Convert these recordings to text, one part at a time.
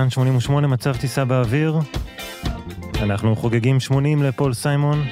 כאן 88 מצב טיסה באוויר. אנחנו חוגגים 80 לפול סיימון.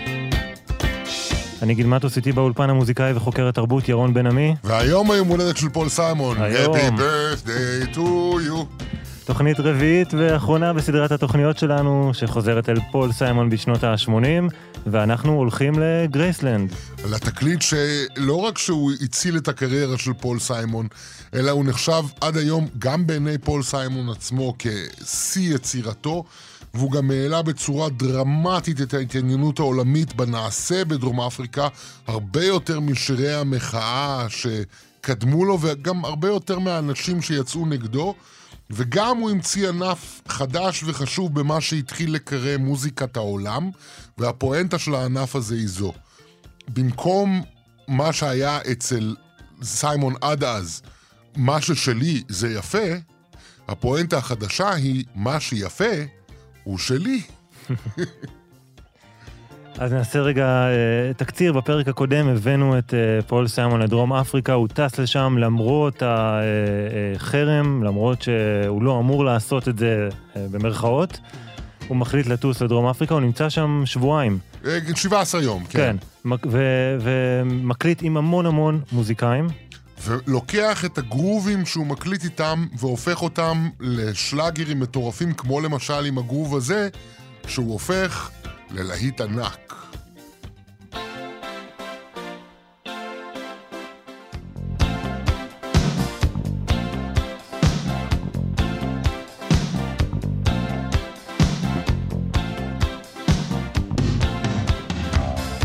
אני גיל מטוס איתי באולפן המוזיקאי וחוקר התרבות ירון בן עמי. והיום היום הולדת של פול סיימון. היום. Happy birthday to you. תוכנית רביעית ואחרונה בסדרת התוכניות שלנו, שחוזרת אל פול סיימון בשנות ה-80, ואנחנו הולכים לגרייסלנד. לתקליט שלא רק שהוא הציל את הקריירה של פול סיימון, אלא הוא נחשב עד היום גם בעיני פול סיימון עצמו כשיא יצירתו, והוא גם העלה בצורה דרמטית את ההתעניינות העולמית בנעשה בדרום אפריקה, הרבה יותר משירי המחאה שקדמו לו, וגם הרבה יותר מהאנשים שיצאו נגדו. וגם הוא המציא ענף חדש וחשוב במה שהתחיל לקרא מוזיקת העולם, והפואנטה של הענף הזה היא זו. במקום מה שהיה אצל סיימון עד אז, מה ששלי זה יפה, הפואנטה החדשה היא מה שיפה הוא שלי. אז נעשה רגע אה, תקציר. בפרק הקודם הבאנו את אה, פול סיימון לדרום אפריקה, הוא טס לשם למרות החרם, למרות שהוא לא אמור לעשות את זה אה, במרכאות. הוא מחליט לטוס לדרום אפריקה, הוא נמצא שם שבועיים. אה, 17 יום, כן. כן. ומקליט עם המון המון מוזיקאים. ולוקח את הגרובים שהוא מקליט איתם והופך אותם לשלאגרים מטורפים, כמו למשל עם הגרוב הזה, שהוא הופך Lelahita Nak.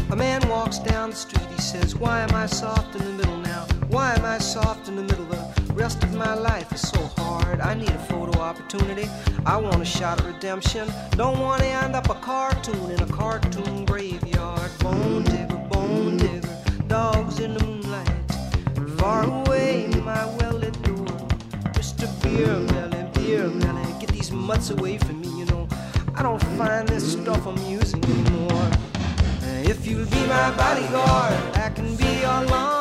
A man walks down the street, he says, Why am I soft in the middle now? Why am I soft in the middle? The rest of my life is so hard. I need a photo opportunity. I want a shot at redemption. Don't want to end up a cartoon in a cartoon graveyard. Bone digger, bone digger, dogs in the moonlight. Far away, my well-lit door. Mr. Beer Melly, Beer Melly, get these mutts away from me, you know. I don't find this stuff amusing anymore. If you'll be my bodyguard, I can be your long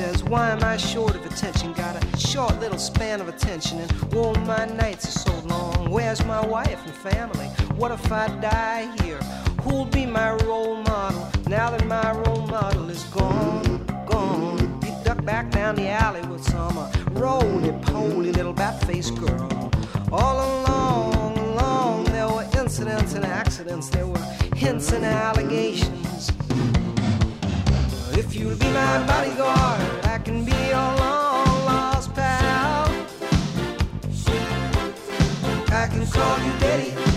says, Why am I short of attention? Got a short little span of attention, and oh, my nights are so long. Where's my wife and family? What if I die here? Who'll be my role model now that my role model is gone? Gone. He ducked back down the alley with some uh, roly-poly little bat-faced girl. All along, along, there were incidents and accidents. There were hints and allegations. If you'll be my bodyguard, I can be your long lost pal. I can call you Betty,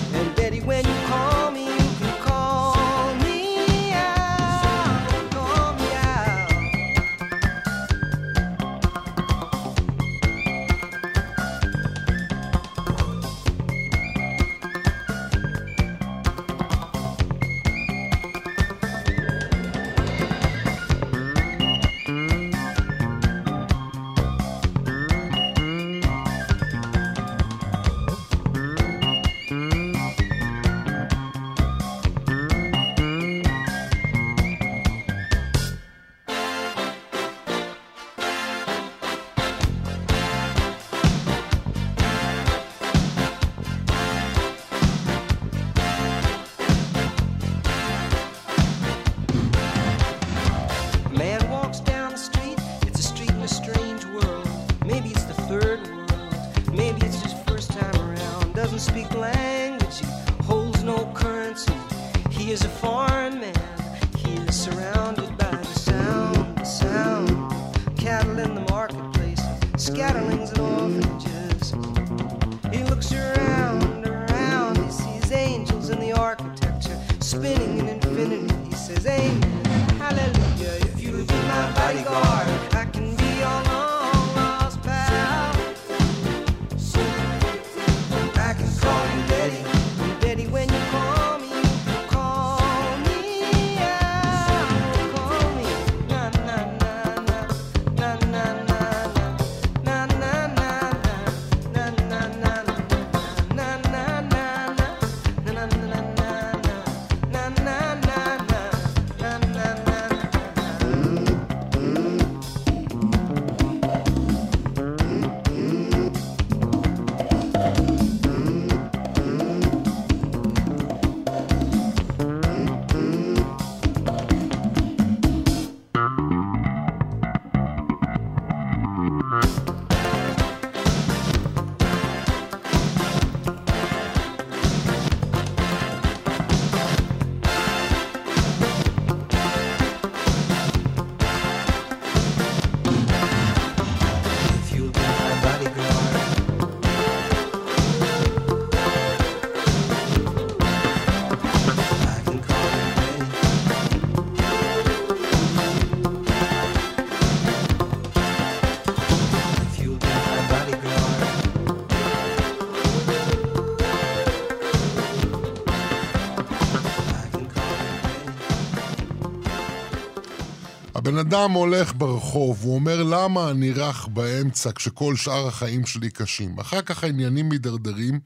הבן אדם הולך ברחוב, הוא אומר למה אני רך באמצע כשכל שאר החיים שלי קשים. אחר כך העניינים מידרדרים,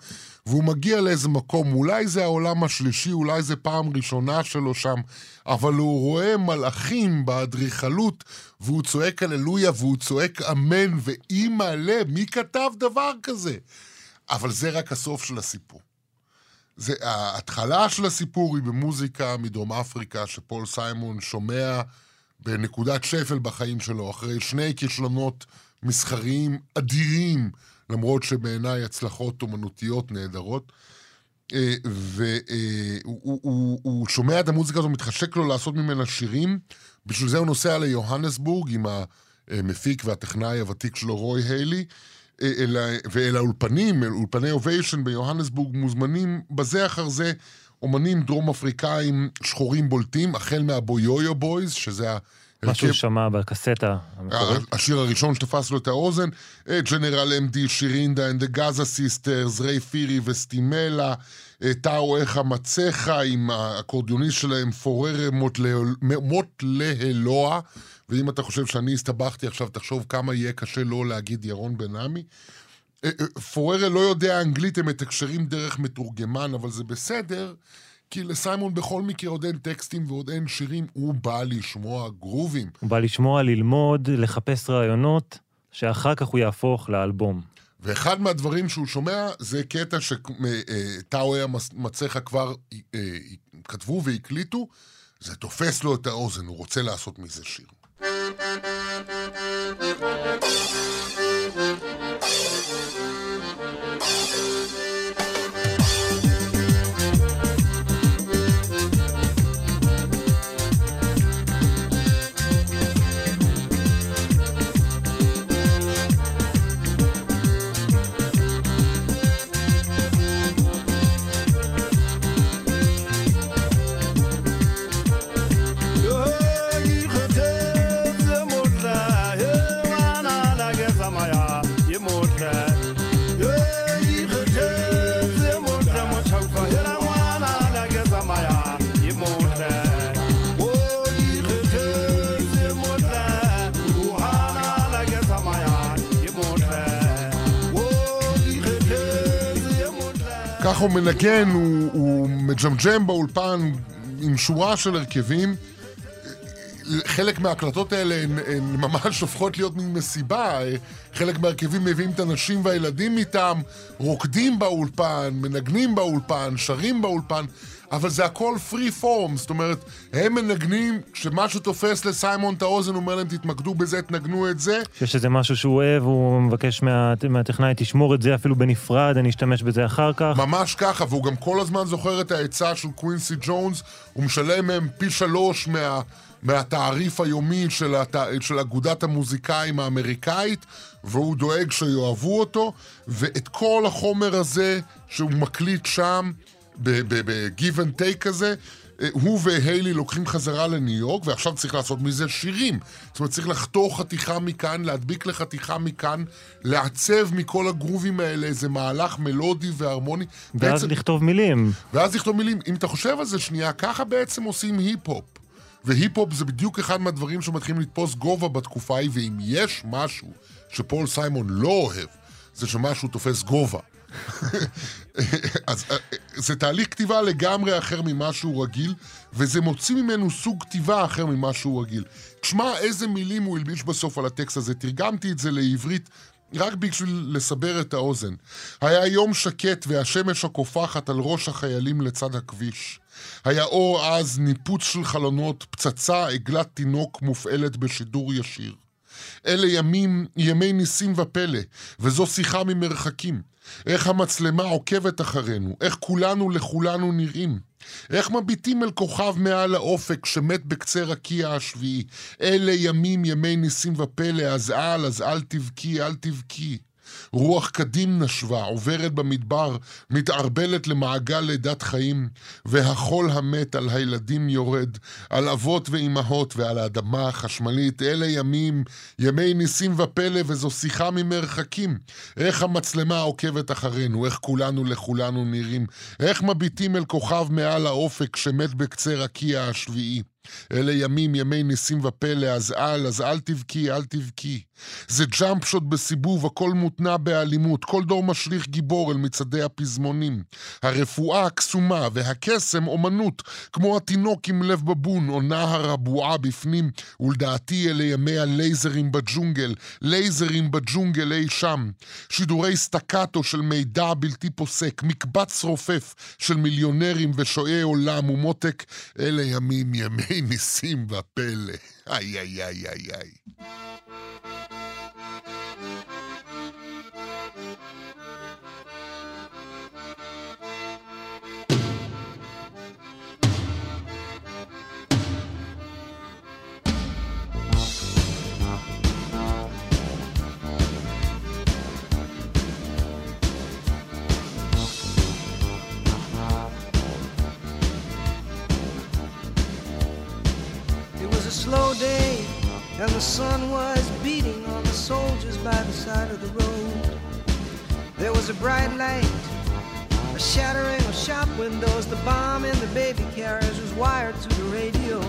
והוא מגיע לאיזה מקום, אולי זה העולם השלישי, אולי זה פעם ראשונה שלו שם, אבל הוא רואה מלאכים באדריכלות, והוא צועק הללויה, והוא צועק אמן, ואימא'לה, מי כתב דבר כזה? אבל זה רק הסוף של הסיפור. זה, ההתחלה של הסיפור היא במוזיקה מדרום אפריקה, שפול סיימון שומע בנקודת שפל בחיים שלו, אחרי שני כישלונות מסחריים אדירים, למרות שבעיניי הצלחות אומנותיות נהדרות. אה, והוא שומע את המוזיקה הזו, מתחשק לו לעשות ממנה שירים, בשביל זה הוא נוסע ליוהנסבורג עם המפיק והטכנאי הוותיק שלו, רוי היילי, אה, ואל האולפנים, אל אולפני אוביישן ביוהנסבורג, מוזמנים בזה אחר זה אומנים דרום אפריקאים שחורים בולטים, החל מהבויויו בויז, שזה ה... מה שהוא שמע בקסטה המקורית. השיר הראשון שתפס לו את האוזן, ג'נרל אמדי, שירינדה and the Gaza Sisters, ריי פירי וסטימלה, טאו איך המצך עם האקורדיוניסט שלהם, פורר מוט להלוע, ואם אתה חושב שאני הסתבכתי עכשיו, תחשוב כמה יהיה קשה לא להגיד ירון בן עמי. פוררה לא יודע אנגלית, הם מתקשרים דרך מתורגמן, אבל זה בסדר. כי לסיימון בכל מקרה עוד אין טקסטים ועוד אין שירים, הוא בא לשמוע גרובים. הוא בא לשמוע, ללמוד, לחפש רעיונות, שאחר כך הוא יהפוך לאלבום. ואחד מהדברים שהוא שומע זה קטע שטאווי המצחה כבר אה, כתבו והקליטו, זה תופס לו את האוזן, הוא רוצה לעשות מזה שיר. ככה הוא מנגן, הוא, הוא מג'מג'ם באולפן עם שורה של הרכבים. חלק מההקלטות האלה הן, הן ממש הופכות להיות מין מסיבה. חלק מהרכבים מביאים את הנשים והילדים איתם, רוקדים באולפן, מנגנים באולפן, שרים באולפן. אבל זה הכל פרי פורם, זאת אומרת, הם מנגנים, כשמשהו תופס לסיימון את האוזן, הוא אומר להם, תתמקדו בזה, תנגנו את זה. שיש איזה משהו שהוא אוהב, הוא מבקש מה, מהטכנאי, תשמור את זה אפילו בנפרד, אני אשתמש בזה אחר כך. ממש ככה, והוא גם כל הזמן זוכר את העצה של קווינסי ג'ונס, הוא משלם מהם פי שלוש מה... מהתעריף היומי של, הת... של אגודת המוזיקאים האמריקאית, והוא דואג שיאהבו אותו, ואת כל החומר הזה שהוא מקליט שם, ב-give and take כזה, אה, הוא והיילי לוקחים חזרה לניו יורק, ועכשיו צריך לעשות מזה שירים. זאת אומרת, צריך לחתוך חתיכה מכאן, להדביק לחתיכה מכאן, לעצב מכל הגרובים האלה איזה מהלך מלודי והרמוני. ואז בעצם... לכתוב מילים. ואז לכתוב מילים. אם אתה חושב על זה שנייה, ככה בעצם עושים היפ-הופ. והיפ-הופ זה בדיוק אחד מהדברים שמתחילים לתפוס גובה בתקופה ההיא, ואם יש משהו שפול סיימון לא אוהב, זה שמשהו תופס גובה. אז אה, זה תהליך כתיבה לגמרי אחר ממה שהוא רגיל, וזה מוציא ממנו סוג כתיבה אחר ממה שהוא רגיל. תשמע איזה מילים הוא הלביש בסוף על הטקסט הזה, תרגמתי את זה לעברית רק בשביל לסבר את האוזן. היה יום שקט והשמש הקופחת על ראש החיילים לצד הכביש. היה אור עז, ניפוץ של חלונות, פצצה, עגלת תינוק מופעלת בשידור ישיר. אלה ימים, ימי ניסים ופלא, וזו שיחה ממרחקים. איך המצלמה עוקבת אחרינו, איך כולנו לכולנו נראים. איך מביטים אל כוכב מעל האופק שמת בקצה רקיע השביעי. אלה ימים, ימי ניסים ופלא, אז אל, אז אל תבכי, אל תבכי. רוח קדים נשבה, עוברת במדבר, מתערבלת למעגל לידת חיים, והחול המת על הילדים יורד, על אבות ואימהות ועל האדמה החשמלית. אלה ימים, ימי ניסים ופלא, וזו שיחה ממרחקים. איך המצלמה עוקבת אחרינו, איך כולנו לכולנו נראים, איך מביטים אל כוכב מעל האופק שמת בקצה רקיע השביעי. אלה ימים, ימי ניסים ופלא, אז אל, אז אל תבכי, אל תבכי. זה ג'אמפ שוט בסיבוב, הכל מותנע באלימות, כל דור משליך גיבור אל מצעדי הפזמונים. הרפואה הקסומה והקסם אומנות, כמו התינוק עם לב בבון, או נהר הבועה בפנים, ולדעתי אלה ימי הלייזרים בג'ונגל, לייזרים בג'ונגל אי שם. שידורי סטקטו של מידע בלתי פוסק, מקבץ רופף של מיליונרים ושועי עולם ומותק, אלה ימים ימי ניסים ופלא. איי איי איי איי איי. It side of the road. There was a bright light, a shattering of shop windows. The bomb in the baby carriage was wired to the radio.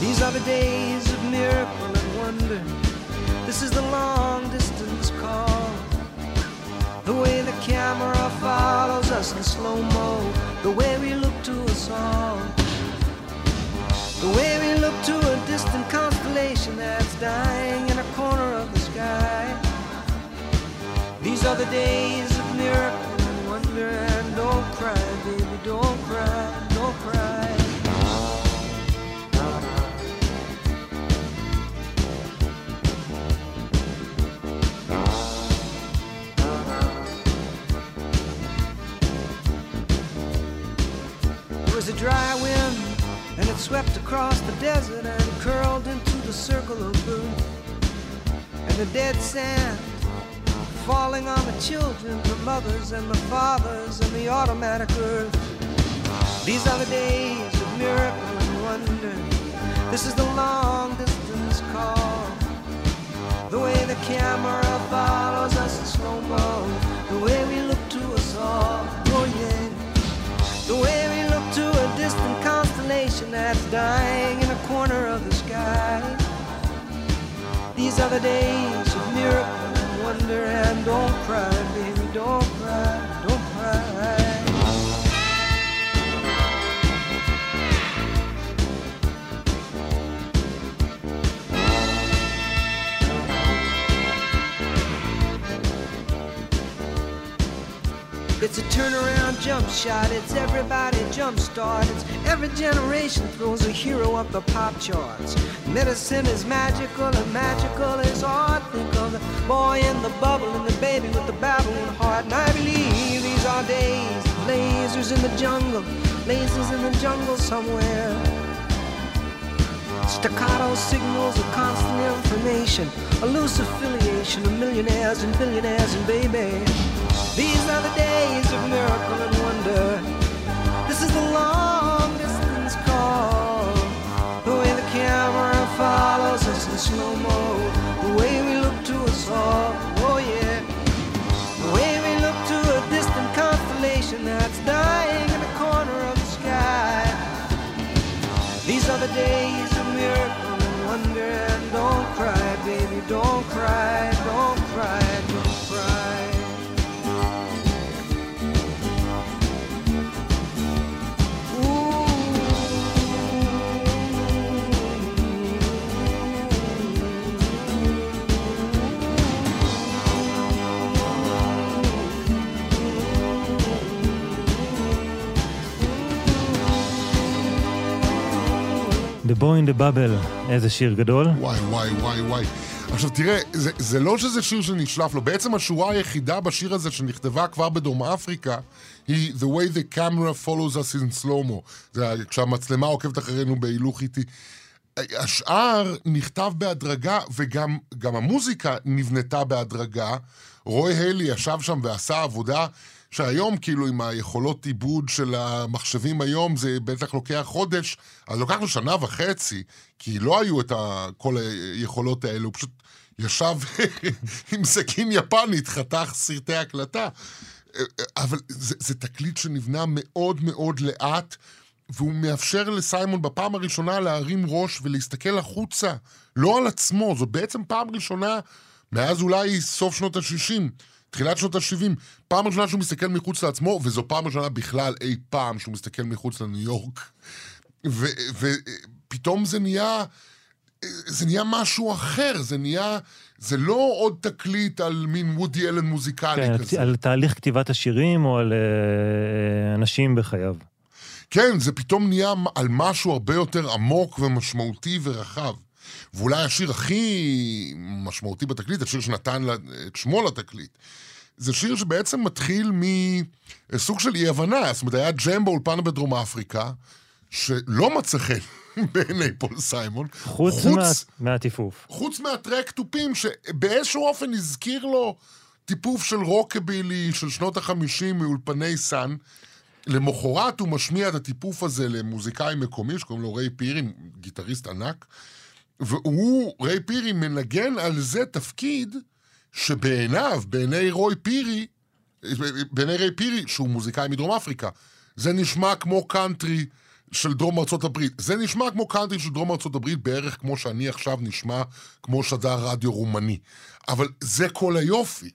These are the days of miracle and wonder. This is the long distance call. The way the camera follows us in slow mo, the way we look to us all. The way we look to a distant constellation that's dying in a corner of the sky. These are the days of miracle and wonder. And don't cry, baby, don't cry, don't cry. There was a dry wind, and it swept across the desert and curled into the circle of blue. And the dead sand falling on the children, the mothers and the fathers, and the automatic earth. These are the days of miracle and wonder. This is the long distance call. The way the camera follows us in slow mo. The way we look to us all. Oh, yeah. The way we look to a distant constellation that's dying in a corner of the sky. These are the days Don't cry, baby, don't cry, don't cry. It's a turnaround jump shot, it's everybody jump start. It's every generation throws a hero up the pop charts. Medicine is magical and magical is art. Think of the boy in the bubble and the baby with the babbling heart. And I believe these are days lasers in the jungle, lasers in the jungle somewhere. Staccato signals of constant information, a loose affiliation of millionaires and billionaires and baby. These are the days of miracle and wonder. This is the long cry, don't cry, don't cry. The Boy in the Bubble, איזה שיר גדול. וואי, וואי, וואי, וואי. עכשיו תראה, זה, זה לא שזה שיר שנשלף לו, בעצם השורה היחידה בשיר הזה שנכתבה כבר בדרום אפריקה היא The way the camera follows us in slow-mo. זה כשהמצלמה עוקבת אחרינו בהילוך איטי. השאר נכתב בהדרגה, וגם גם המוזיקה נבנתה בהדרגה. רוי היילי ישב שם ועשה עבודה שהיום, כאילו, עם היכולות עיבוד של המחשבים היום, זה בטח לוקח חודש, אז לוקח לו שנה וחצי, כי לא היו את כל היכולות האלה, הוא פשוט ישב עם סכין יפנית, חתך סרטי הקלטה. אבל זה, זה תקליט שנבנה מאוד מאוד לאט, והוא מאפשר לסיימון בפעם הראשונה להרים ראש ולהסתכל החוצה, לא על עצמו. זו בעצם פעם ראשונה, מאז אולי סוף שנות ה-60, תחילת שנות ה-70, פעם ראשונה שהוא מסתכל מחוץ לעצמו, וזו פעם ראשונה בכלל אי פעם שהוא מסתכל מחוץ לניו יורק. ופתאום זה נהיה... זה נהיה משהו אחר, זה נהיה... זה לא עוד תקליט על מין וודי אלן מוזיקלי כן, כזה. על תהליך כתיבת השירים או על אה, אנשים בחייו. כן, זה פתאום נהיה על משהו הרבה יותר עמוק ומשמעותי ורחב. ואולי השיר הכי משמעותי בתקליט, השיר שנתן את שמו לתקליט, זה שיר שבעצם מתחיל מסוג של אי-הבנה. זאת אומרת, היה ג'ם באולפן בדרום אפריקה, שלא מצא חן בעיני פול סיימון. חוץ, חוץ מה, מהטיפוף. חוץ מהטרק תופים, שבאיזשהו אופן הזכיר לו טיפוף של רוקבילי של שנות החמישים מאולפני סאן. למחרת הוא משמיע את הטיפוף הזה למוזיקאי מקומי שקוראים לו ריי פירי, גיטריסט ענק, והוא, ריי פירי, מנגן על זה תפקיד שבעיניו, בעיני רוי פירי, בעיני ריי פירי, שהוא מוזיקאי מדרום אפריקה, זה נשמע כמו קאנטרי של דרום ארצות הברית. זה נשמע כמו קאנטרי של דרום ארצות הברית, בערך כמו שאני עכשיו נשמע כמו שדר רדיו רומני. אבל זה כל היופי.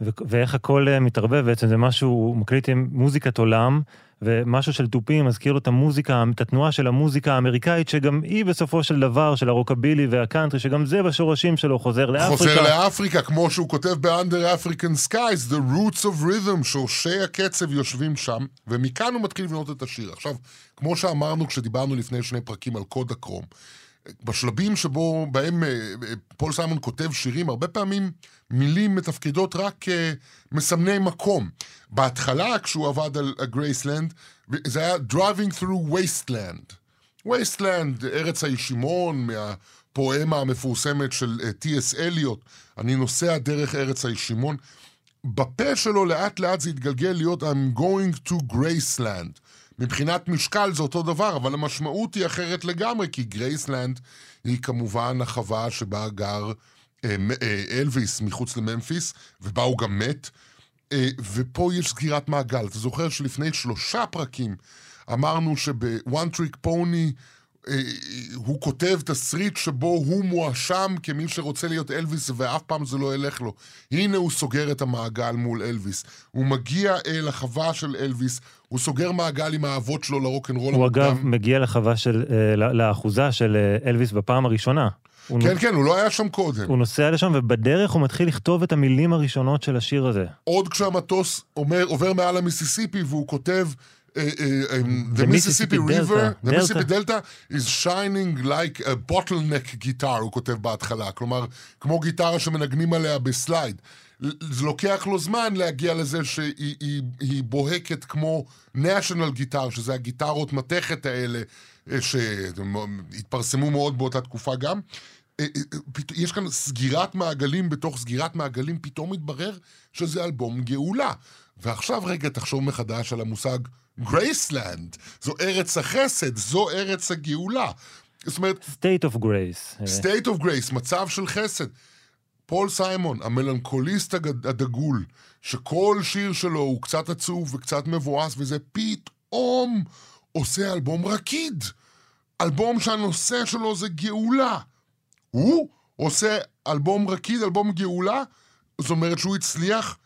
ואיך הכל אה, מתערבב, בעצם זה משהו, הוא מקליט עם מוזיקת עולם, ומשהו של תופים מזכיר לו את המוזיקה, את התנועה של המוזיקה האמריקאית, שגם היא בסופו של דבר, של הרוקבילי והקאנטרי, שגם זה בשורשים שלו חוזר לאפריקה. חוזר לאפריקה, כמו שהוא כותב ב-Under African Skies, The Roots of Rhythm, שורשי הקצב יושבים שם, ומכאן הוא מתחיל לבנות את השיר. עכשיו, כמו שאמרנו כשדיברנו לפני שני פרקים על קודאקרום, בשלבים שבו, בהם אה, אה, פול סיימון כותב שירים, הרבה פעמים מילים מתפקדות רק כמסמני מקום. בהתחלה, כשהוא עבד על גרייסלנד, זה היה Driving through Wasteland. Wasteland, ארץ הישימון, מהפואמה המפורסמת של אה, אליוט, אני נוסע דרך ארץ הישימון. בפה שלו לאט לאט זה התגלגל להיות I'm going to Graceland. מבחינת משקל זה אותו דבר, אבל המשמעות היא אחרת לגמרי, כי גרייסלנד היא כמובן החווה שבה גר אה, אה, אלוויס מחוץ לממפיס, ובה הוא גם מת. אה, ופה יש סגירת מעגל. אתה זוכר שלפני שלושה פרקים אמרנו שב-one trick pony אה, הוא כותב תסריט שבו הוא מואשם כמי שרוצה להיות אלוויס ואף פעם זה לא ילך לו. הנה הוא סוגר את המעגל מול אלוויס. הוא מגיע אל החווה של אלוויס, הוא סוגר מעגל עם האבות שלו לרוקנרול. הוא אגב מגיע לחווה של, אה, לאחוזה של אה, אלוויס בפעם הראשונה. כן, נ... כן, הוא לא היה שם קודם. הוא נוסע לשם, ובדרך הוא מתחיל לכתוב את המילים הראשונות של השיר הזה. עוד כשהמטוס אומר, עובר מעל המיסיסיפי, והוא כותב... Uh, uh, um, the Mississippi River, the Mississippi Delta is shining like a bottleneck guitar, הוא כותב בהתחלה. כלומר, כמו גיטרה שמנגנים עליה בסלייד. זה לוקח לו זמן להגיע לזה שהיא היא, היא בוהקת כמו national גיטר, שזה הגיטרות מתכת האלה, שהתפרסמו מאוד באותה תקופה גם. יש כאן סגירת מעגלים בתוך סגירת מעגלים, פתאום מתברר שזה אלבום גאולה. ועכשיו רגע תחשוב מחדש על המושג גרייסלנד, זו ארץ החסד, זו ארץ הגאולה. זאת אומרת... state of grace. state of grace, מצב של חסד. פול סיימון, המלנכוליסט הדגול, שכל שיר שלו הוא קצת עצוב וקצת מבואס, וזה פתאום עושה אלבום רקיד. אלבום שהנושא שלו זה גאולה. הוא עושה אלבום רקיד, אלבום גאולה, זאת אומרת שהוא הצליח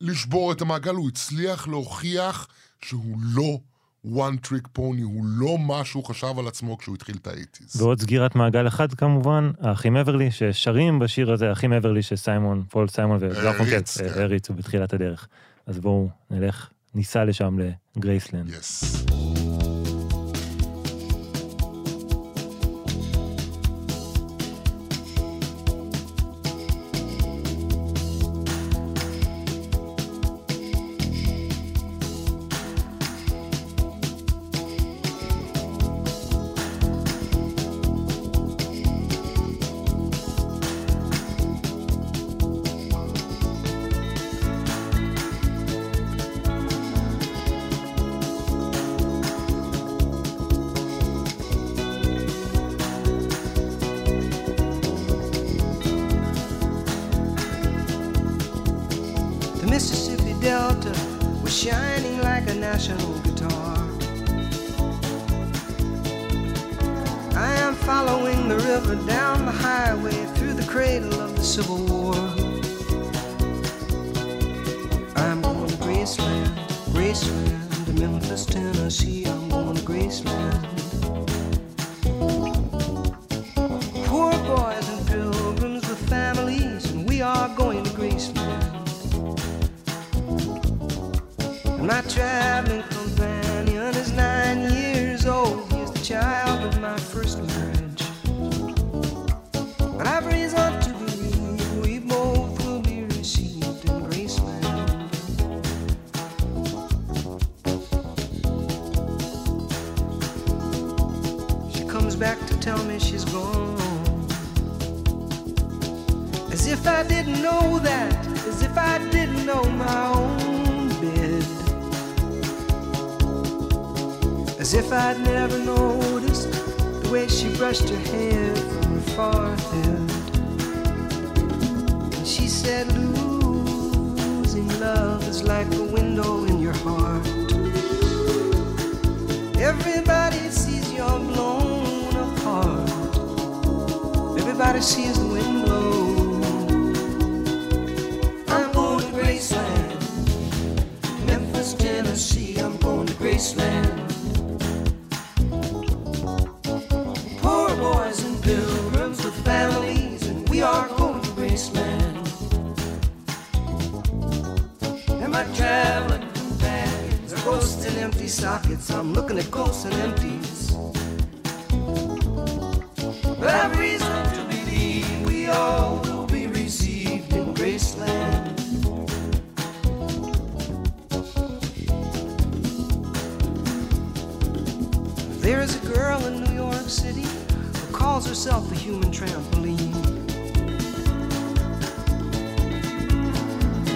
לשבור את המעגל, הוא הצליח להוכיח שהוא לא one trick pony, הוא לא מה שהוא חשב על עצמו כשהוא התחיל את האייטיז. ועוד סגירת מעגל אחד כמובן, האחים אוורלי ששרים בשיר הזה, האחים אוורלי שסיימון, פול סיימון וגרפונקל הריצו כן. בתחילת הדרך. אז בואו נלך, ניסע לשם לגרייסלנד. Yes. Back to tell me she's gone. As if I didn't know that, as if I didn't know my own bed. As if I'd never noticed the way she brushed her hair from her forehead. And she said, Losing love is like a window in your heart. Everybody Sees the wind blow. I'm going to Graceland, Memphis, Tennessee. I'm going to Graceland. Poor boys and pilgrims with families, and we are going to Graceland. And my traveling companions are ghosts and empty sockets. I'm looking at ghosts and empties. I've reason herself a human trampoline.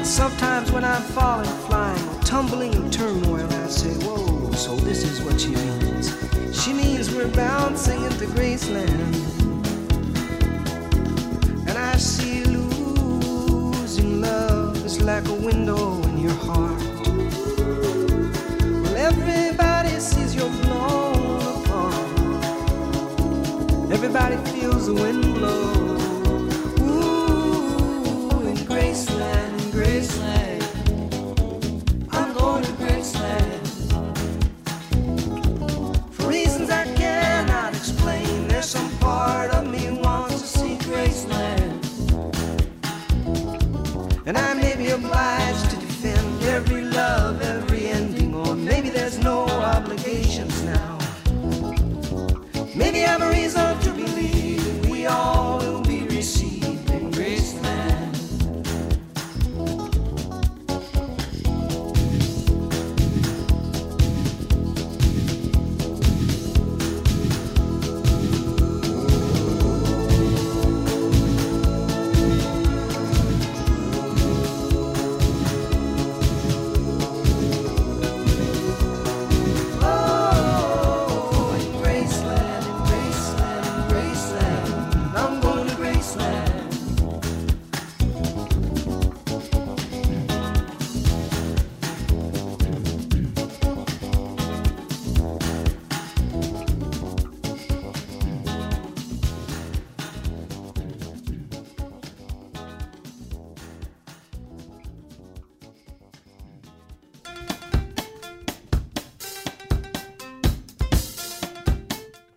Sometimes when I'm falling, flying, tumbling in turmoil, I say, Whoa, so this is what she means. She means we're bouncing into Graceland. And I see losing love is like a window in your heart. Everybody feels the wind blow. Ooh, in Graceland, in Graceland. I'm going to Graceland. For reasons I cannot explain, there's some part of me wants to see Graceland. And I may be obliged to defend every love, every ending, or maybe there's no obligations now. Maybe I'm a reason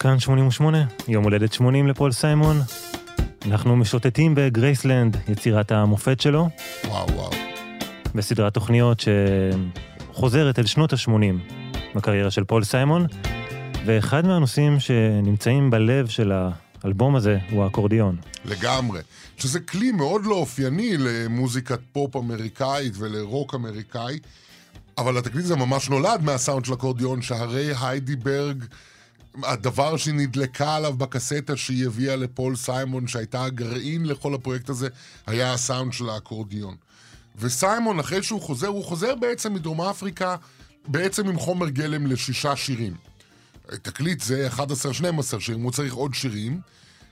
כאן 88, יום הולדת 80 לפול סיימון. אנחנו משוטטים בגרייסלנד, יצירת המופת שלו, וואו, וואו. בסדרת תוכניות שחוזרת אל שנות ה-80 בקריירה של פול סיימון, ואחד מהנושאים שנמצאים בלב של האלבום הזה הוא האקורדיון. לגמרי. שזה כלי מאוד לא אופייני למוזיקת פופ אמריקאית ולרוק אמריקאי, אבל התקליט הזה ממש נולד מהסאונד של אקורדיון, שהרי היידי ברג, הדבר שהיא נדלקה עליו בקסטה שהיא הביאה לפול סיימון, שהייתה הגרעין לכל הפרויקט הזה, היה הסאונד של האקורדיון. וסיימון, אחרי שהוא חוזר, הוא חוזר בעצם מדרום אפריקה, בעצם עם חומר גלם לשישה שירים. תקליט זה 11-12 שירים, הוא צריך עוד שירים,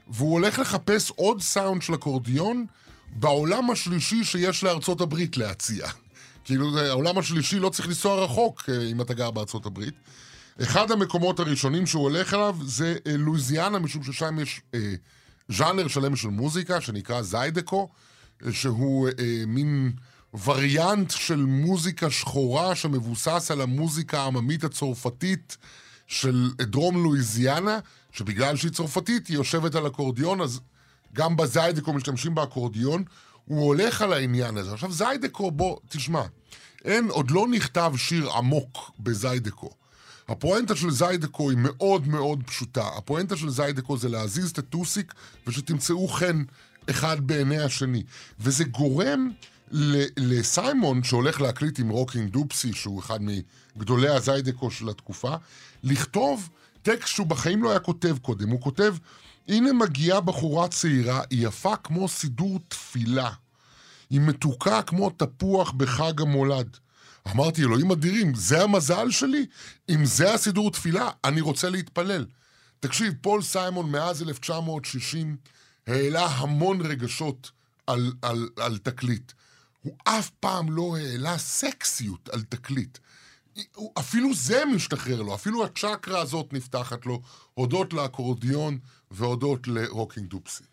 והוא הולך לחפש עוד סאונד של אקורדיון בעולם השלישי שיש לארצות הברית להציע. כאילו, העולם השלישי לא צריך לנסוע רחוק אה, אם אתה גר בארצות הברית. אחד המקומות הראשונים שהוא הולך אליו זה אה, לואיזיאנה, משום ששם יש אה, ז'אנר שלם של מוזיקה שנקרא זיידקו, אה, שהוא אה, מין וריאנט של מוזיקה שחורה שמבוסס על המוזיקה העממית הצרפתית של דרום לואיזיאנה, שבגלל שהיא צרפתית היא יושבת על אקורדיון, אז גם בזיידקו משתמשים באקורדיון. הוא הולך על העניין הזה. עכשיו זיידקו, בוא, תשמע, אין, עוד לא נכתב שיר עמוק בזיידקו. הפואנטה של זיידקו היא מאוד מאוד פשוטה. הפואנטה של זיידקו זה להזיז את הטוסיק ושתמצאו חן אחד בעיני השני. וזה גורם לסיימון, שהולך להקליט עם רוקינג דופסי, שהוא אחד מגדולי הזיידקו של התקופה, לכתוב טקסט שהוא בחיים לא היה כותב קודם. הוא כותב, הנה מגיעה בחורה צעירה, היא יפה כמו סידור תפילה. היא מתוקה כמו תפוח בחג המולד. אמרתי, אלוהים אדירים, זה המזל שלי? אם זה הסידור תפילה, אני רוצה להתפלל. תקשיב, פול סיימון מאז 1960 העלה המון רגשות על, על, על תקליט. הוא אף פעם לא העלה סקסיות על תקליט. אפילו זה משתחרר לו, אפילו הצ'קרה הזאת נפתחת לו, הודות לאקורדיון והודות לרוקינג דופסי.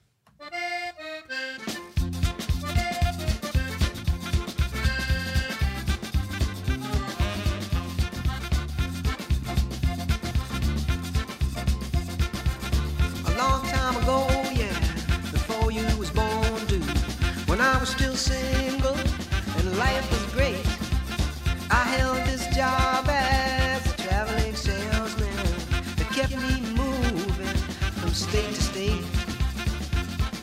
single and life was great. I held this job as a traveling salesman that kept me moving from state to state.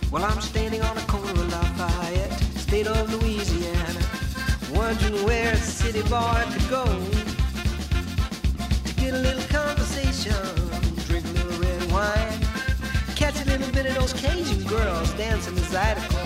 Well, I'm standing on the corner of Lafayette, state of Louisiana, wondering where a city boy could go to get a little conversation, drink a little red wine, catch a little bit of those Cajun girls dancing beside a car.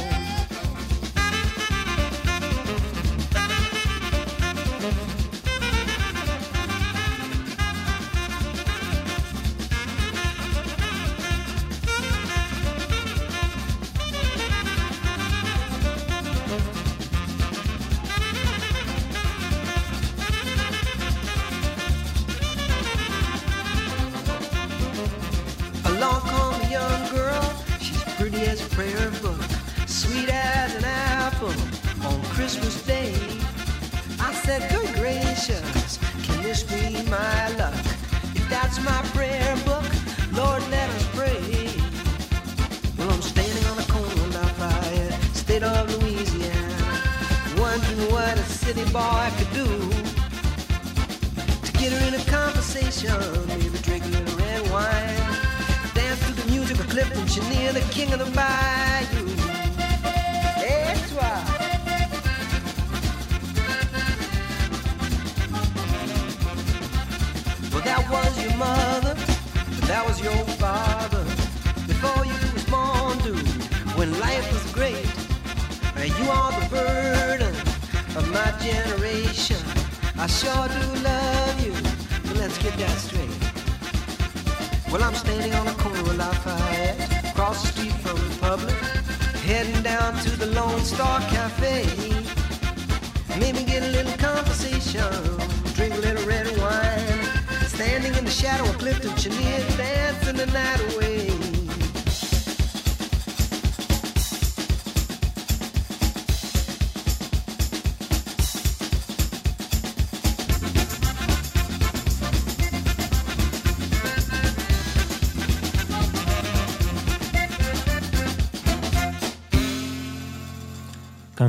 prayer book, sweet as an apple on Christmas Day. I said, Good gracious, can this be my luck? If that's my prayer book, Lord, let us pray. Well, I'm standing on the corner of fire, state of Louisiana, wondering what a city boy could do to get her in a conversation. Clifton near the king of the bayou. That's why. Well, that was your mother, that was your father. Before you was born, dude, when life was great, you are the burden of my generation. I sure do love you. But let's get that straight. Well, I'm standing on a corner. Lafayette, cross the street from the public, heading down to the Lone Star Cafe. Maybe get a little conversation, drink a little red wine, standing in the shadow of Clifton Chenier, dancing the night away.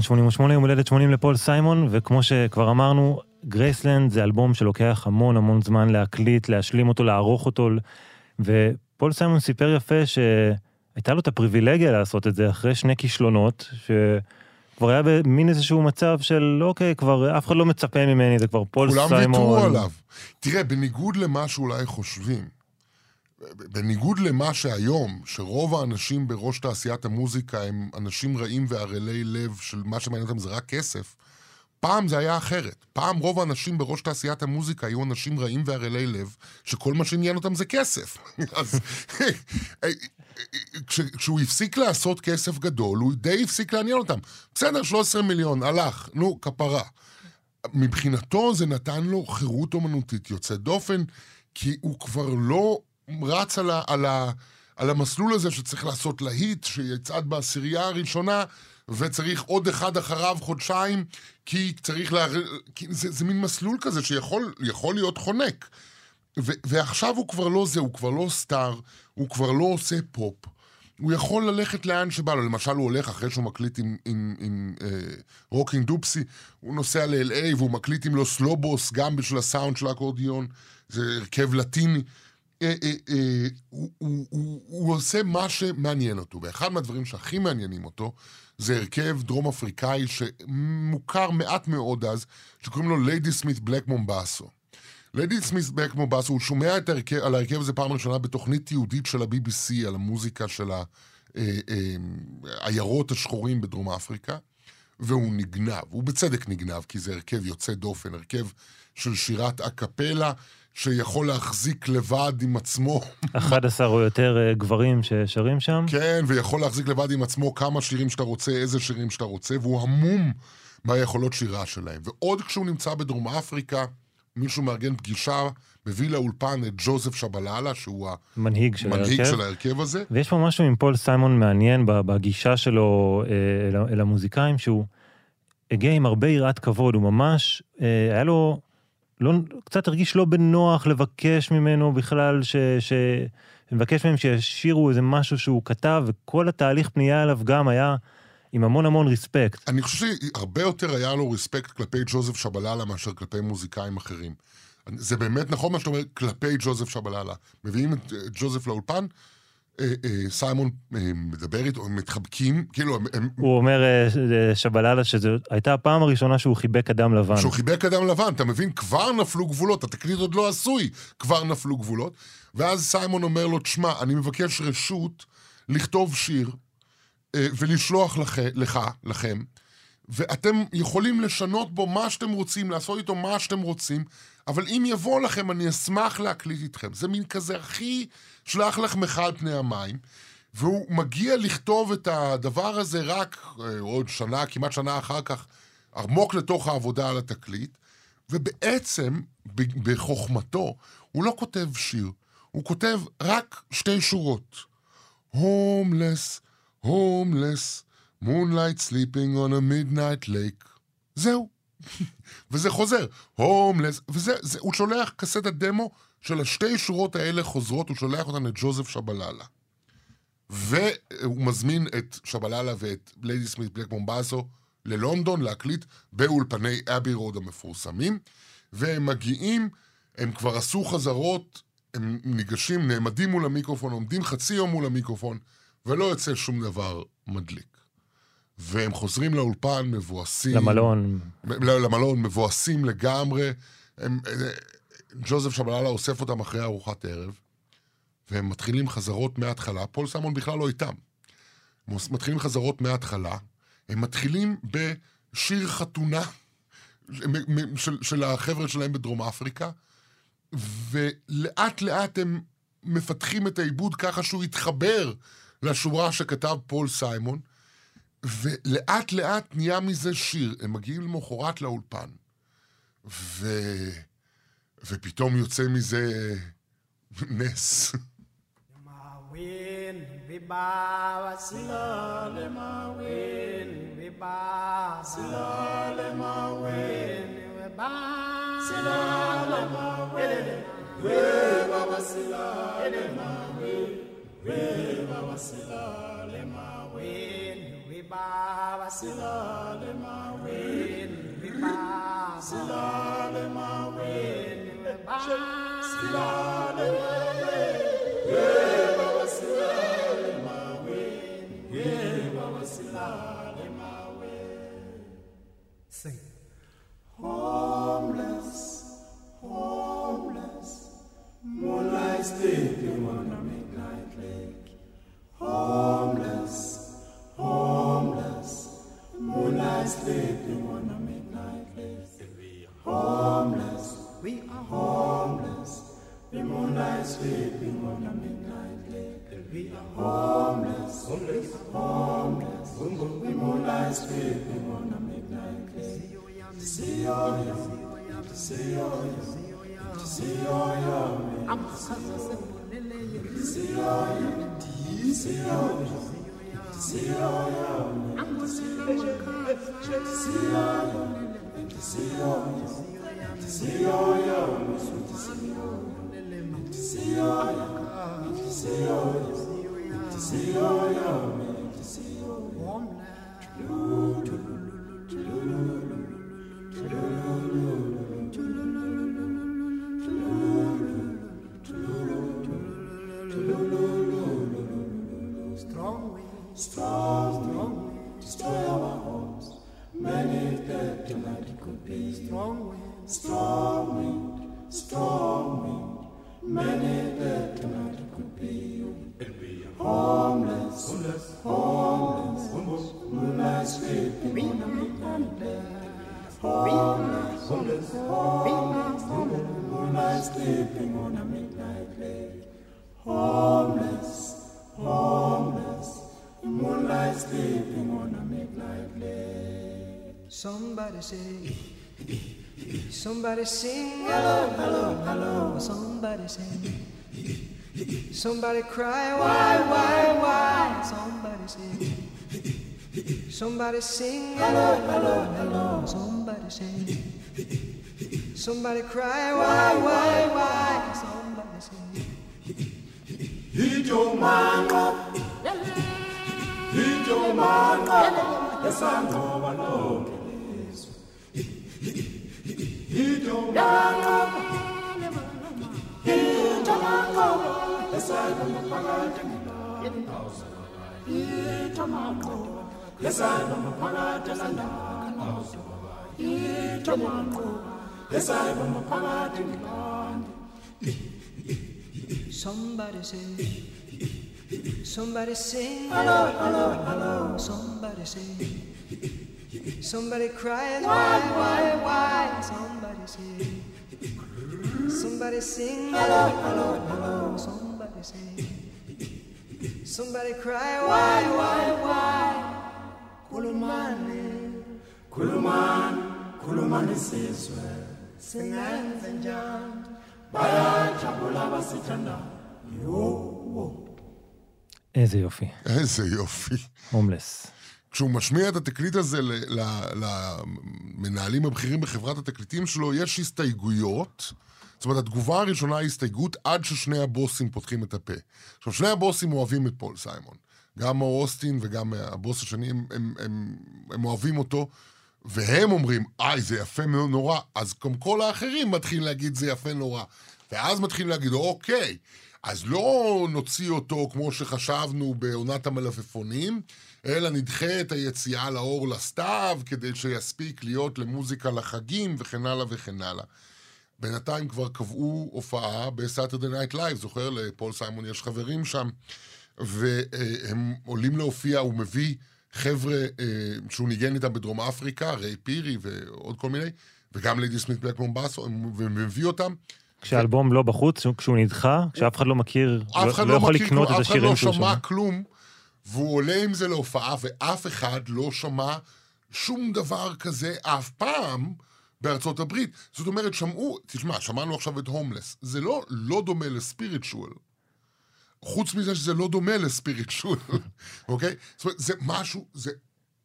כאן 88, יום הולדת 80 לפול סיימון, וכמו שכבר אמרנו, גרייסלנד זה אלבום שלוקח המון המון זמן להקליט, להשלים אותו, לערוך אותו, ופול סיימון סיפר יפה שהייתה לו את הפריבילגיה לעשות את זה אחרי שני כישלונות, שכבר היה במין איזשהו מצב של אוקיי, כבר אף אחד לא מצפה ממני, זה כבר פול סיימון. כולם ויתרו עליו. תראה, בניגוד למה שאולי חושבים, בניגוד למה שהיום, שרוב האנשים בראש תעשיית המוזיקה הם אנשים רעים וערלי לב של מה שמעניין אותם זה רק כסף, פעם זה היה אחרת. פעם רוב האנשים בראש תעשיית המוזיקה היו אנשים רעים וערלי לב, שכל מה שעניין אותם זה כסף. אז כש, כשהוא הפסיק לעשות כסף גדול, הוא די הפסיק לעניין אותם. בסדר, 13 מיליון, הלך, נו, כפרה. מבחינתו זה נתן לו חירות אומנותית יוצאת דופן. כי הוא כבר לא רץ על, ה, על, ה, על המסלול הזה שצריך לעשות להיט, שיצעד בעשירייה הראשונה, וצריך עוד אחד אחריו חודשיים, כי צריך לה... כי זה, זה מין מסלול כזה שיכול להיות חונק. ו, ועכשיו הוא כבר לא זה, הוא כבר לא סטאר, הוא כבר לא עושה פופ. הוא יכול ללכת לאן שבא לו. למשל, הוא הולך אחרי שהוא מקליט עם, עם, עם אה, רוקינג דופסי, הוא נוסע ל-LA והוא מקליט עם לוס לובוס, גם בשביל הסאונד של האקורדיון, זה הרכב לטיני. אה, אה, אה, הוא, הוא, עושה מה שמעניין אותו, ואחד מהדברים שהכי מעניינים אותו, זה הרכב דרום אפריקאי שמוכר מעט מאוד אז, שקוראים לו ליידי סמית בלק מומבאסו. ליידי סמית בלק מומבאסו, הוא שומע על ההרכב הזה פעם ראשונה בתוכנית תיעודית של ה-BBC, על המוזיקה של העיירות השחורים בדרום אפריקה, והוא נגנב, הוא בצדק נגנב, כי זה הרכב יוצא דופן, הרכב של שירת אקפלה, שיכול להחזיק לבד עם עצמו. 11 או יותר אה, גברים ששרים שם? כן, ויכול להחזיק לבד עם עצמו כמה שירים שאתה רוצה, איזה שירים שאתה רוצה, והוא המום מהיכולות שירה שלהם. ועוד כשהוא נמצא בדרום אפריקה, מישהו מארגן פגישה מביא לאולפן את ג'וזף שבלאלה, שהוא המנהיג של. של ההרכב הזה. ויש פה משהו עם פול סיימון מעניין בגישה שלו אה, אל המוזיקאים, שהוא הגיע עם הרבה יראת כבוד, הוא ממש, אה, היה לו... לא, קצת הרגיש לא בנוח לבקש ממנו בכלל, ש... ש... לבקש מהם שישירו איזה משהו שהוא כתב, וכל התהליך פנייה אליו גם היה עם המון המון ריספקט. אני חושב שהרבה יותר היה לו ריספקט כלפי ג'וזף שבללה מאשר כלפי מוזיקאים אחרים. זה באמת נכון מה שאתה אומר כלפי ג'וזף שבללה. מביאים את ג'וזף לאולפן, אה, אה, סיימון אה, מדבר איתו, הם מתחבקים, כאילו הם... הוא אומר שבללה שזו הייתה הפעם הראשונה שהוא חיבק אדם לבן. שהוא חיבק אדם לבן, אתה מבין? כבר נפלו גבולות, התקליט עוד לא עשוי, כבר נפלו גבולות. ואז סיימון אומר לו, תשמע, אני מבקש רשות לכתוב שיר ולשלוח לך, לך, לכם, ואתם יכולים לשנות בו מה שאתם רוצים, לעשות איתו מה שאתם רוצים, אבל אם יבוא לכם, אני אשמח להקליט איתכם. זה מין כזה הכי שלח לחמך על פני המים. והוא מגיע לכתוב את הדבר הזה רק אה, עוד שנה, כמעט שנה אחר כך, עמוק לתוך העבודה על התקליט, ובעצם, בחוכמתו, הוא לא כותב שיר, הוא כותב רק שתי שורות. הומלס, הומלס, moonlight sleeping on a midnight lake. זהו. וזה חוזר, הומלס, וזה, זה, הוא שולח קסטת דמו של השתי שורות האלה חוזרות, הוא שולח אותן לג'וזף שבללה. והוא מזמין את שבללה ואת ליידי סמית בלק מומבאסו ללונדון להקליט באולפני אבי רוד המפורסמים, והם מגיעים, הם כבר עשו חזרות, הם ניגשים, נעמדים מול המיקרופון, עומדים חצי יום מול המיקרופון, ולא יוצא שום דבר מדליק. והם חוזרים לאולפן מבואסים. למלון. למלון, מבואסים לגמרי. הם, ג'וזף שבאלאלה אוסף אותם אחרי ארוחת ערב, והם מתחילים חזרות מההתחלה. פול סיימון בכלל לא איתם. הם מתחילים חזרות מההתחלה. הם מתחילים בשיר חתונה של, של החבר'ה שלהם בדרום אפריקה, ולאט לאט הם מפתחים את העיבוד ככה שהוא יתחבר לשורה שכתב פול סיימון. ולאט לאט נהיה מזה שיר. הם מגיעים למחרת לאולפן, ו... ופתאום יוצא מזה נס. We babasila le mawin, Baba Silalema win Baba Silalema win Baba Silalema win Baba Silalema Sing. Oh Warm now. Homeless, homeless, homeless. Moonlight sleeping on a midnight. Homeless, homeless, homeless, homeless. Sleeping on a midnight bed. Homeless, homeless. Moonlight sleeping on a midnight lake. Somebody say, somebody sing, hello, hello, hello. Somebody sing, somebody cry, why, why, why? Somebody say, Somebody sing, hello, hello, hello. Somebody sing. Somebody cry, why, why, why? Somebody sing. He don't mind up. He don't mind up. Yes, I know, I know. He don't mind up. He don't mind up. Yes, I know, I know. He don't mind up ngendawo. Ijomango, esangoba phakathi ngendawo. Ijomango, esangoba phakathi ngendawo. Somebody say, somebody sing, hello, hello, hello. Somebody say, somebody cries, why, why, why? Somebody say, somebody sing, hello, hello, hello. Somebody say, somebody cry, why, why, why? Kulumani, Khulumani, khulumani sizwe. singenze njani? bayajabula abasithandayo איזה יופי. איזה יופי. הומלס. כשהוא משמיע את התקליט הזה ל- ל- למנהלים הבכירים בחברת התקליטים שלו, יש הסתייגויות. זאת אומרת, התגובה הראשונה היא הסתייגות עד ששני הבוסים פותחים את הפה. עכשיו, שני הבוסים אוהבים את פול סיימון. גם מאור אוסטין וגם הבוס השני, הם, הם, הם, הם אוהבים אותו, והם אומרים, איי, זה יפה נורא. אז גם כל האחרים מתחילים להגיד, זה יפה נורא. ואז מתחילים להגיד, אוקיי, אז לא נוציא אותו כמו שחשבנו בעונת המלפפונים, אלא נדחה את היציאה לאור לסתיו, כדי שיספיק להיות למוזיקה לחגים, וכן הלאה וכן הלאה. בינתיים כבר קבעו הופעה ב Saturday Night Live, זוכר? לפול סיימון יש חברים שם, והם עולים להופיע, הוא מביא חבר'ה אה, שהוא ניגן איתם בדרום אפריקה, ריי פירי ועוד כל מיני, וגם Ladysmith Black Mambazo, ומביא אותם. כשהאלבום לא בחוץ, כשהוא נדחה, כשאף אחד לא מכיר, לא לא לא יכול לקנות את אף אחד השירים לא שהוא שמע שומע. כלום, והוא עולה עם זה להופעה, ואף אחד לא שמע שום דבר כזה אף פעם בארצות הברית. זאת אומרת, שמעו, תשמע, שמענו עכשיו את הומלס. זה לא, לא דומה לספיריטשואל. חוץ מזה שזה לא דומה לספיריטשואל, אוקיי? זאת אומרת, זה משהו, זה,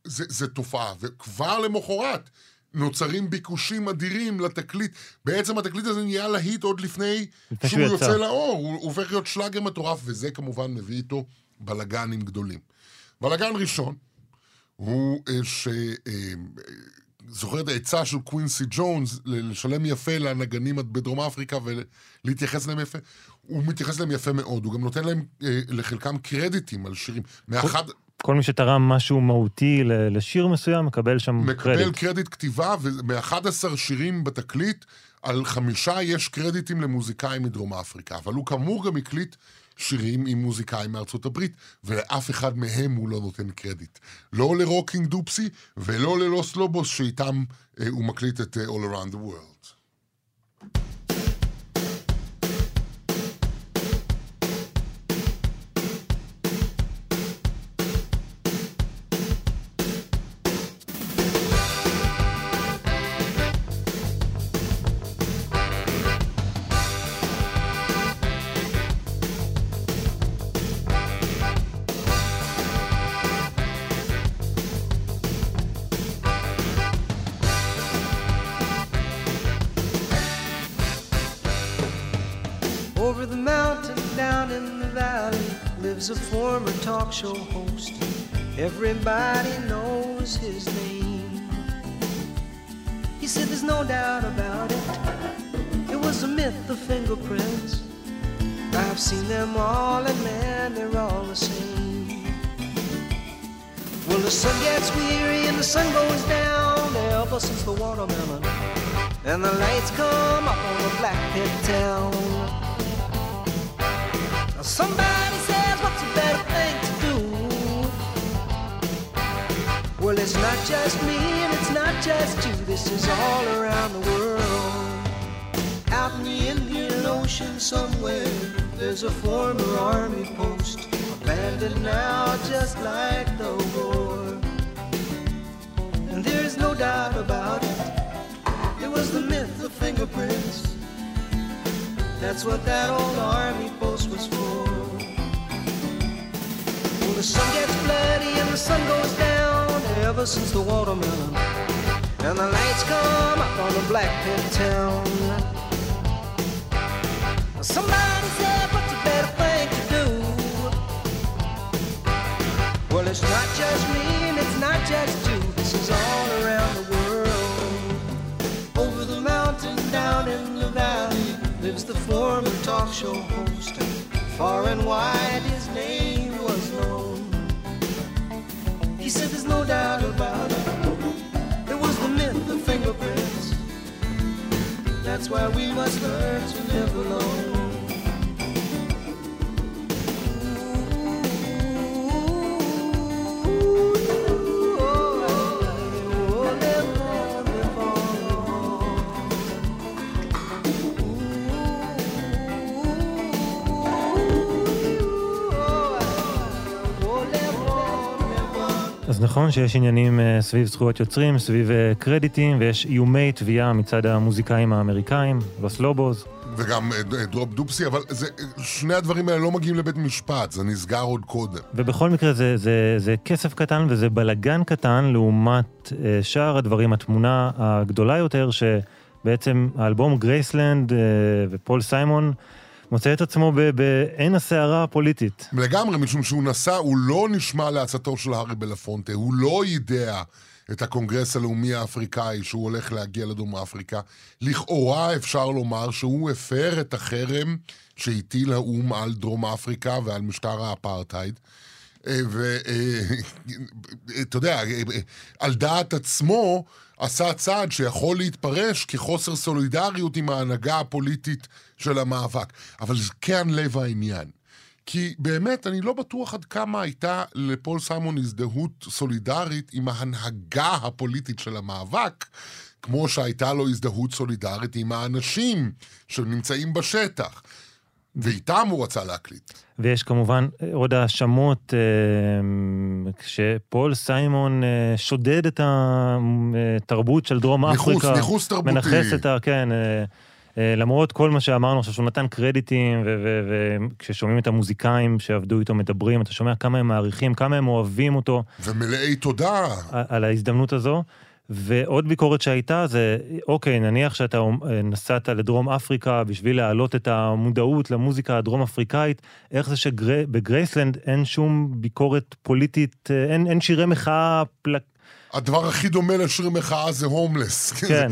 זה, זה תופעה, וכבר למחרת נוצרים ביקושים אדירים לתקליט. בעצם התקליט הזה נהיה להיט עוד לפני שהוא יוצא יצא. לאור, הוא הוא הופך להיות שלאגר מטורף, וזה כמובן מביא איתו בלאגנים גדולים. בלאגן ראשון הוא אה, ש... אה, זוכר את העצה של קווינסי ג'ונס לשלם יפה לנגנים בדרום אפריקה ולהתייחס אליהם יפה? הוא מתייחס אליהם יפה מאוד, הוא גם נותן להם, אה, לחלקם קרדיטים על שירים. מאחד, כל מי שתרם משהו מהותי לשיר מסוים, מקבל שם מקבל קרדיט. קרדיט כתיבה, ומ-11 שירים בתקליט, על חמישה יש קרדיטים למוזיקאים מדרום אפריקה. אבל הוא כאמור גם הקליט שירים עם מוזיקאים מארצות הברית, ולאף אחד מהם הוא לא נותן קרדיט. לא לרוקין דופסי, ולא ל Los Lobos, שאיתם אה, הוא מקליט את אה, All Around the World. That's what that old army post was for. Well, the sun gets bloody and the sun goes down ever since the watermelon. And the lights come up on the black pit town. Somebody said, what's a better thing to do? Well, it's not just me and it's not just you. This is all show host. Far and wide, his name was known. He said, There's no doubt about it. It was the myth of fingerprints. That's why we must learn to live alone. אז נכון שיש עניינים אה, סביב זכויות יוצרים, סביב אה, קרדיטים, ויש איומי תביעה מצד המוזיקאים האמריקאים, Los Lobos. וגם אה, רוקין דופסי, אבל זה, שני הדברים האלה לא מגיעים לבית משפט, זה נסגר עוד קודם. ובכל מקרה זה, זה, זה כסף קטן וזה בלגן קטן לעומת שאר הדברים, התמונה הגדולה יותר, שבעצם האלבום Graceland ופול סיימון מוצא את עצמו בעין הסערה הפוליטית. לגמרי, משום שהוא נסע, הוא לא נשמע לעצתו של הארי בלפונטה, הוא לא יידע את הקונגרס הלאומי האפריקאי שהוא הולך להגיע לדרום אפריקה. לכאורה אפשר לומר שהוא הפר את החרם שהטיל האו"ם על דרום אפריקה ועל משטר האפרטהייד. ואתה יודע, על דעת עצמו עשה צעד שיכול להתפרש כחוסר סולידריות עם ההנהגה הפוליטית של המאבק. אבל זה כן לב העניין. כי באמת, אני לא בטוח עד כמה הייתה לפול סיימון הזדהות סולידרית עם ההנהגה הפוליטית של המאבק, כמו שהייתה לו הזדהות סולידרית עם האנשים שנמצאים בשטח. ואיתם הוא רצה להקליט. ויש כמובן עוד האשמות כשפול סיימון אה, שודד את התרבות של דרום ניחוס, אפריקה. ניחוס, ניחוס תרבותי. מנכס את ה... כן. אה, אה, למרות כל מה שאמרנו עכשיו, שהוא נתן קרדיטים, וכששומעים את המוזיקאים שעבדו איתו מדברים, אתה שומע כמה הם מעריכים, כמה הם אוהבים אותו. ומלאי תודה. על ההזדמנות הזו. ועוד ביקורת שהייתה זה, אוקיי, נניח שאתה נסעת לדרום אפריקה בשביל להעלות את המודעות למוזיקה הדרום אפריקאית, איך זה שב Graceland אין שום ביקורת פוליטית, אין, אין שירי מחאה פלק... הדבר הכי דומה לשיר מחאה זה הומלס. כן,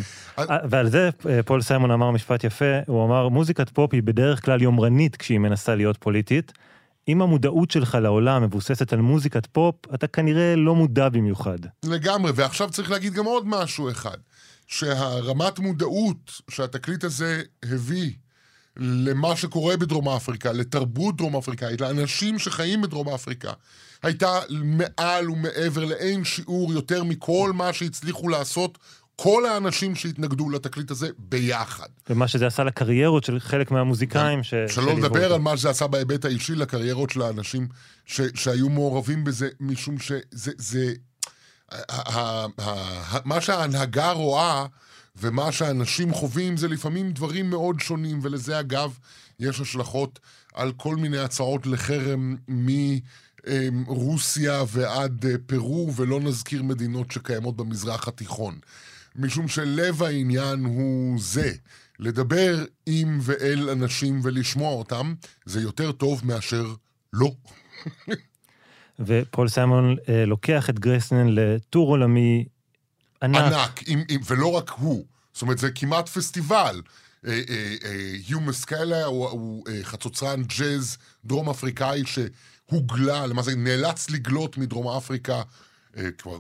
ועל זה פול סיימון אמר משפט יפה, הוא אמר, מוזיקת פופ היא בדרך כלל יומרנית כשהיא מנסה להיות פוליטית. אם המודעות שלך לעולם מבוססת על מוזיקת פופ, אתה כנראה לא מודע במיוחד. לגמרי, ועכשיו צריך להגיד גם עוד משהו אחד, שהרמת מודעות שהתקליט הזה הביא למה שקורה בדרום אפריקה, לתרבות דרום אפריקאית, לאנשים שחיים בדרום אפריקה, הייתה מעל ומעבר לאין שיעור יותר מכל מה שהצליחו לעשות כל האנשים שהתנגדו לתקליט הזה ביחד. ומה שזה עשה לקריירות של חלק מהמוזיקאים ש... שלא לדבר על מה שזה עשה בהיבט האישי לקריירות של האנשים ש... שהיו מעורבים בזה, משום שזה... זה... מה שההנהגה רואה ומה שאנשים חווים זה לפעמים דברים מאוד שונים, ולזה אגב יש השלכות על כל מיני הצעות לחרם מרוסיה ועד פרו, ולא נזכיר מדינות שקיימות במזרח התיכון. משום שלב העניין הוא זה, לדבר עם ואל אנשים ולשמוע אותם, זה יותר טוב מאשר לא. ופול סיימון אה, לוקח את Graceland לטור עולמי ענק. ענק, עם, עם, ולא רק הוא. זאת אומרת, זה כמעט פסטיבל. יו מסקאלה הוא, הוא אה, חצוצרן ג'אז דרום אפריקאי שהוגלה, למעשה נאלץ לגלות מדרום אפריקה אה, כבר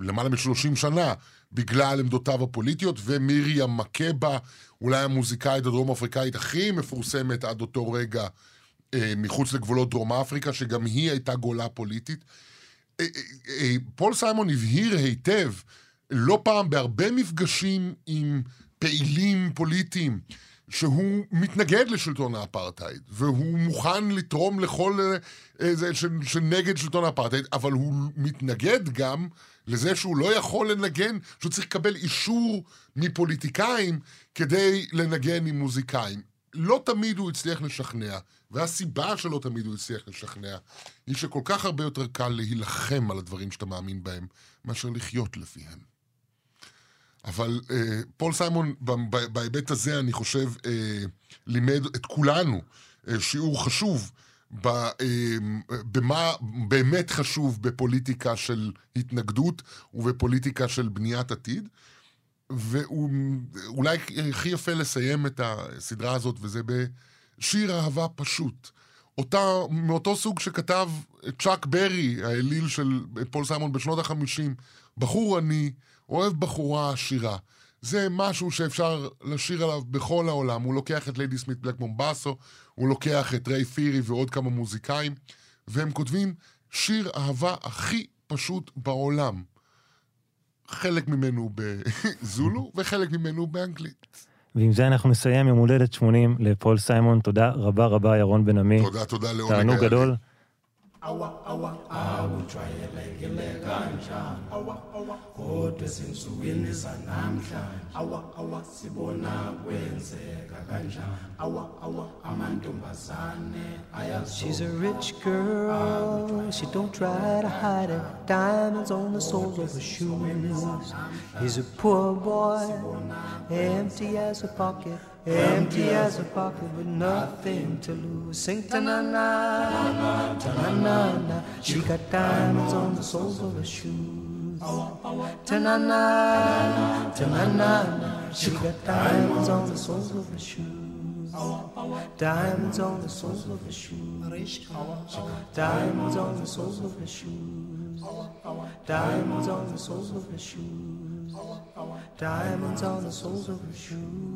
למעלה מ-30 שנה בגלל עמדותיו הפוליטיות, ומיריה מקבה, אולי המוזיקאית הדרום אפריקאית הכי מפורסמת עד אותו רגע אה, מחוץ לגבולות דרום אפריקה, שגם היא הייתה גולה פוליטית. פול סיימון הבהיר היטב, לא פעם בהרבה מפגשים עם פעילים פוליטיים, שהוא מתנגד לשלטון האפרטהייד, והוא מוכן לתרום לכל איזה שנגד שלטון האפרטהייד, אבל הוא מתנגד גם לזה שהוא לא יכול לנגן, שהוא צריך לקבל אישור מפוליטיקאים כדי לנגן עם מוזיקאים. לא תמיד הוא הצליח לשכנע, והסיבה שלא תמיד הוא הצליח לשכנע, היא שכל כך הרבה יותר קל להילחם על הדברים שאתה מאמין בהם, מאשר לחיות לפיהם. אבל אה, פול סיימון, בהיבט הזה, אני חושב, אה, לימד את כולנו אה, שיעור חשוב אה, במה באמת חשוב בפוליטיקה של התנגדות ובפוליטיקה של בניית עתיד. ואולי הכי יפה לסיים את הסדרה הזאת, וזה בשיר אהבה פשוט. אותה, מאותו סוג שכתב צ'אק ברי, האליל של פול סיימון בשנות החמישים. בחור עני, אוהב בחורה עשירה. זה משהו שאפשר לשיר עליו בכל העולם. הוא לוקח את ליידי סמית בלק מומבסו, הוא לוקח את ריי פירי ועוד כמה מוזיקאים, והם כותבים שיר אהבה הכי פשוט בעולם. חלק ממנו בזולו וחלק ממנו באנגלית. ועם זה אנחנו נסיים יום הולדת 80 לפול סיימון. תודה רבה רבה, ירון בן עמי. תודה, תודה לעונג. תענוג גדול. Awa awa. Awujwayelekile kanjani? Awa awa. Kodwa sinsukwini zanamhlanje awa awa. sibona kwenzeka kanjani? Awa awa. Amantombazane She's a rich girl, she don't try to hide it. Diamonds on the soles of her shoes. He's a poor boy, empty as a pocket. Empty as a pocket with nothing to lose. Sing ta na na, ta na na na. She got diamonds on the soles of her shoes. Ta na na, ta na na na. She got diamonds on the soles of her shoes. Diamonds on the soles of her shoes. Diamonds on the soles of her shoes. Diamonds on the soles of her shoes. Diamonds on the soles of her shoes.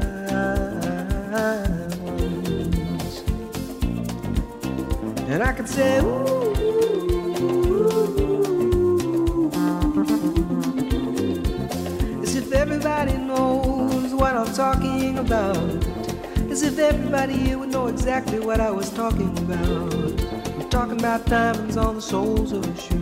Could say, ooh, as if everybody knows what I'm talking about. As if everybody here would know exactly what I was talking about. I'm talking about diamonds on the soles of a shoe.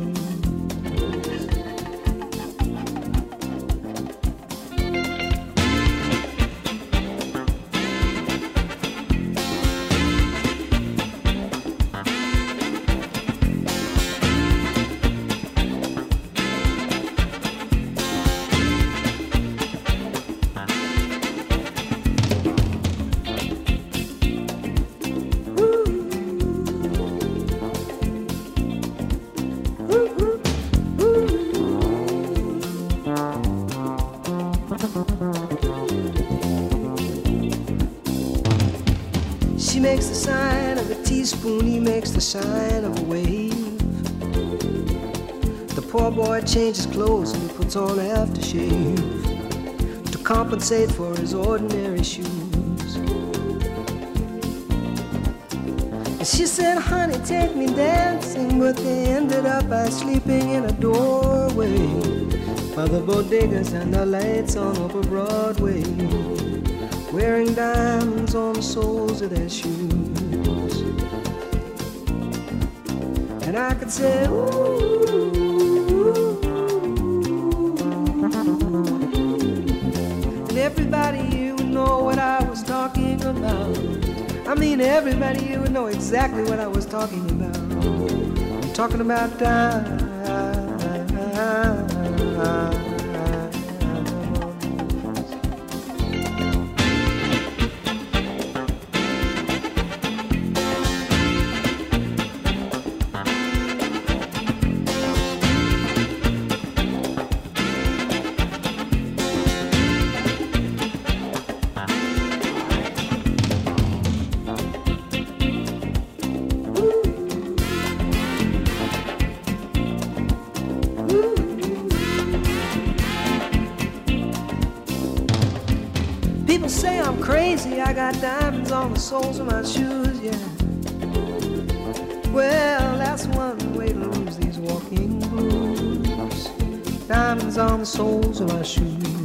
Teaspoon, he makes the sign of a wave. The poor boy changes clothes and he puts on aftershave to compensate for his ordinary shoes. And she said, honey, take me dancing, but they ended up by sleeping in a doorway by the bodegas and the lights on over Broadway, wearing diamonds on the soles of their shoes. I could say, ooh. Everybody you would know what I was talking about. I mean, everybody you would know exactly what I was talking about. I'm talking about time. Got diamonds on the soles of my shoes, yeah. Well, that's one way to lose these walking blues. Diamonds on the soles of my shoes.